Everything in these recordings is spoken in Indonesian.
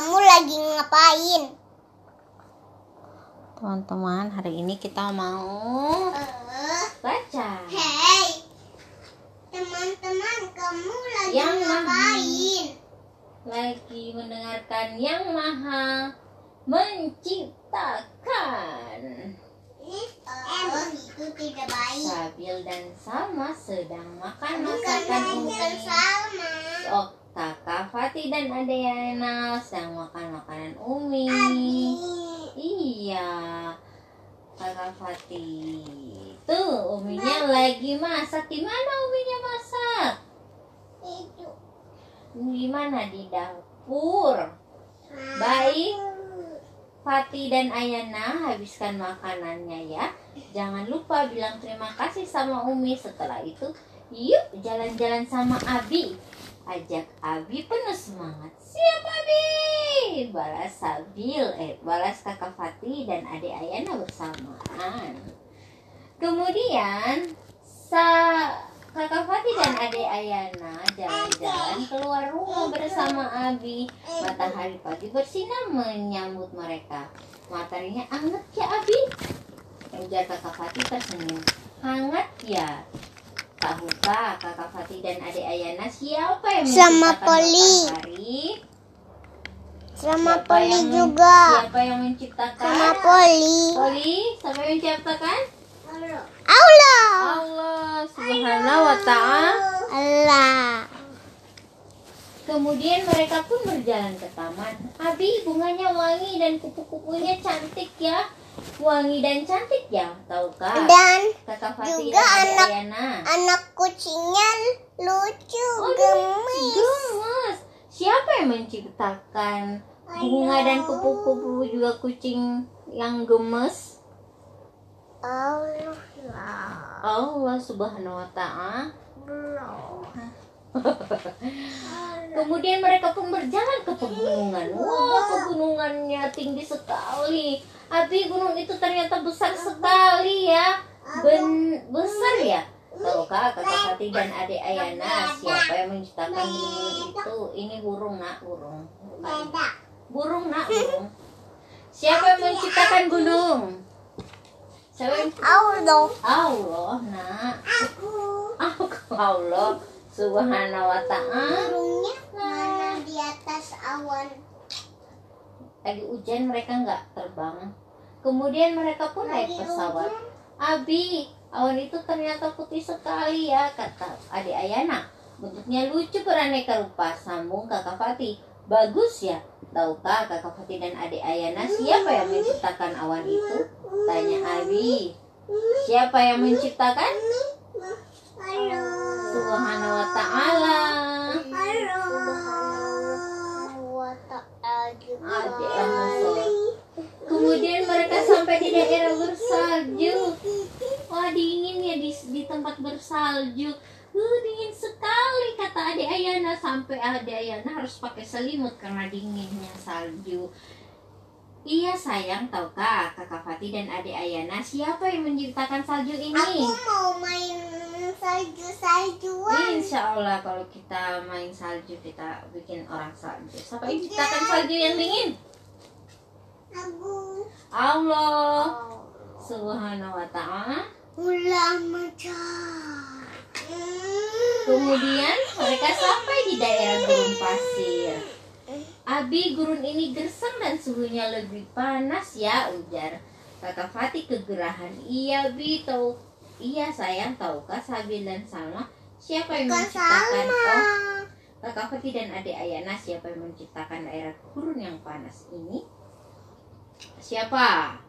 Kamu lagi ngapain? Teman-teman, hari ini kita mau Eh, baca. Hei, teman-teman, kamu lagi Yang ngapain? Lagi mendengarkan Yang Maha Menciptakan. Eh, itu tidak baik. Sabil dan Salma sedang makan masakan hanya Umi. sama. Oh, kakak Fatih dan Adriana sedang makan makanan Umi. Abi. Iya, kakak Fatih. Tuh, uminya lagi masak. Di mana uminya masak? Itu. Di mana di dapur? Baik. Fatih dan Ayana habiskan makanannya ya. Jangan lupa bilang terima kasih sama Umi setelah itu. Yuk jalan-jalan sama Abi. Ajak Abi penuh semangat. Siap Abi. Balas Sabil, eh balas kakak Fatih dan adik Ayana bersamaan. Kemudian sa kakak Fatih dan adik Ayana jalan-jalan keluar rumah bersama Abi. Matahari pagi bersinar menyambut mereka. Mataharinya hangat ya Abi? Ujar kakak Fatih tersenyum. Hangat ya? Tahukah kakak Fatih dan adik Ayana siapa yang Sama Poli. Sama Siapa Poli yang juga. Siapa yang menciptakan? Sama Poli. Poli, siapa yang menciptakan? Allah. Allah subhanahu wa ta'ala. Allah. Kemudian mereka pun berjalan ke taman. Abi, bunganya wangi dan kupu-kupunya cantik ya. Wangi dan cantik ya, tahukah? Dan Kakak Fatih juga anak- Ayana. anak kucingnya lucu, Oh, gemes. Gemes. Siapa yang menciptakan bunga dan kupu-kupu juga kucing yang gemes? Allah. Allah subhanahu wa ta'ala. Kemudian mereka pun berjalan ke pegunungan. Wah, pegunungannya tinggi sekali. Abi, gunung itu ternyata besar sekali ya. Ben besar ya. Tahukah kakak Fatih dan adik Ayana siapa yang menciptakan gunung itu? Ini burung nak, burung. Bukan. Burung nak, burung. Siapa yang menciptakan gunung? Siapa yang Allah. Allah nak. Aku. Allah subhanahu wa ta'ala Burungnya mana di atas awan. Lagi hujan mereka nggak terbang. Kemudian mereka pun naik Lagi pesawat. Abi awan itu ternyata putih sekali ya kata adik Ayana. Bentuknya lucu beraneka rupa. Sambung kakak Fatih. Bagus ya. Tahukah kakak Fatih dan adik Ayana siapa yang menciptakan awan itu? Tanya Abi. Siapa yang menciptakan. Subhanahu wa ta'ala Rasul. Kemudian mereka sampai di daerah bersalju. Wah dingin ya di, di tempat bersalju. Uh, dingin sekali kata adik Ayana sampai adik Ayana harus pakai selimut karena dinginnya salju. Iya sayang tahukah kakak Fatih dan adik Ayana siapa yang menciptakan salju ini? Aku mau main salju-saljuan. Insya Allah kalau kita main salju kita bikin orang salju. Siapa yang menciptakan salju yang dingin? Aku. Allah Subhanahu wa ta'ala Ulama jar. Kemudian mereka sampai di daerah gurun pasir Abi gurun ini gersang dan suhunya lebih panas ya ujar Kakak Fatih kegerahan Iya Bi tahu Iya sayang tahukah Sabil dan Salma Siapa yang Bukan menciptakan Salma. Oh Kakak Fatih dan adik Ayana Siapa yang menciptakan daerah gurun yang panas ini Siapa?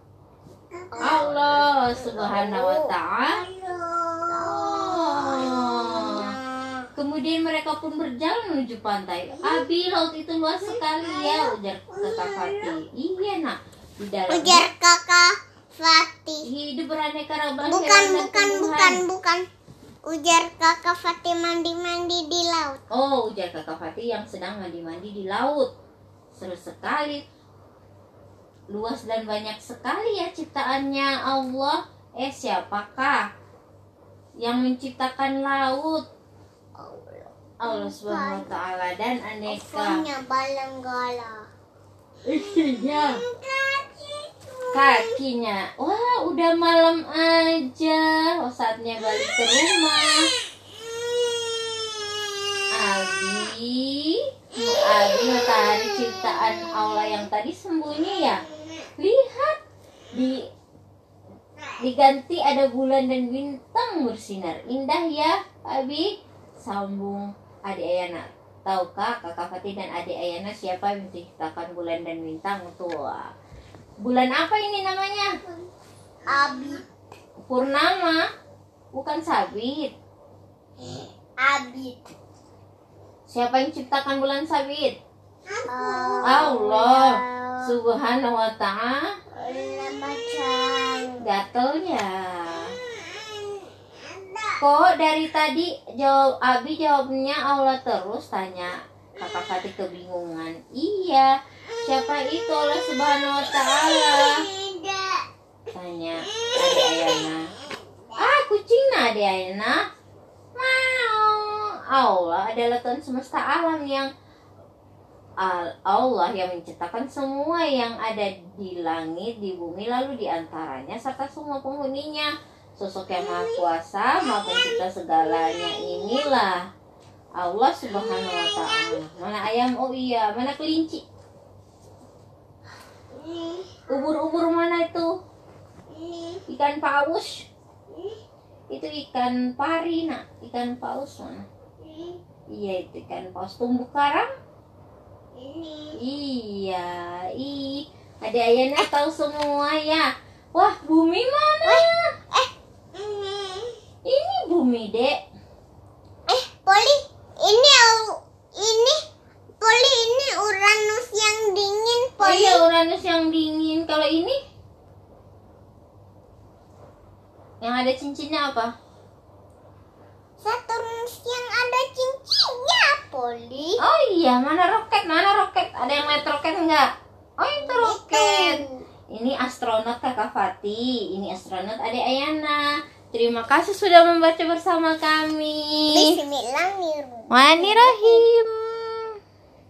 Allah subhanahu wa ta'ala. Kemudian mereka pun berjalan menuju pantai. Abi, laut itu luas sekali ya, ujar kakak Fatih. Iya nak, di dalam Ujar kakak Fatih. hidup beraneka ragam Bukan, bukan, bukan, bukan. Ujar kakak Fatih mandi-mandi di laut. Oh, ujar kakak Fatih yang sedang mandi-mandi di laut. Seru sekali. Luas dan banyak sekali ya ciptaannya Allah. Eh, siapakah yang menciptakan laut? Allah Subhanahu wa taala dan aneka balanggala. Istrinya. Kakinya. Wah, udah malam aja. Oh, saatnya balik ke rumah. Abi, Abi matahari ciptaan Allah yang tadi sembunyi ya. Lihat di diganti ada bulan dan bintang bersinar indah ya Abi sambung adik Ayana. Tahukah kakak Fatih dan adik Ayana siapa yang menciptakan bulan dan bintang? Tua. Bulan apa ini namanya? Abi. Purnama. Bukan sabit. Abi. siapa yang ciptakan bulan sabit? Oh, Allah. Subhanahu wa ta'ala. Allah macam. Kok dari tadi jawab Abi jawabnya Allah terus tanya Kakak Fatih kebingungan. Iya, siapa itu Allah Subhanahu wa taala? Tanya Ade Ayana. Ah, kucing nah Ayana. Mau. Allah adalah Tuhan semesta alam yang Al- Allah yang menciptakan semua yang ada di langit, di bumi, lalu di antaranya serta semua penghuninya. Sosok yang maha kuasa, maha pencipta segalanya inilah Allah subhanahu wa ta'ala. Mana ayam? Oh iya, mana kelinci? Ubur-ubur mana itu? Ikan paus? Itu ikan pari, nak. Ikan paus mana? Iya, itu ikan paus. Tumbuh karang? Iya, ih. Ada Ayana tahu semua ya. Wah, bumi mana? Dek. Eh, Poli, ini au- ini Poli ini Uranus yang dingin, Oh Poli. iya, Uranus yang dingin. Kalau ini? Yang ada cincinnya apa? Saturnus yang ada cincinnya, Poli. Oh iya, mana roket? Mana roket? Ada yang lihat roket enggak? Oh, itu roket. Itu. Ini astronot Kakak Fatih, ini astronot Ade Ayana. Terima kasih sudah membaca bersama kami. Bismillahirrahmanirrahim.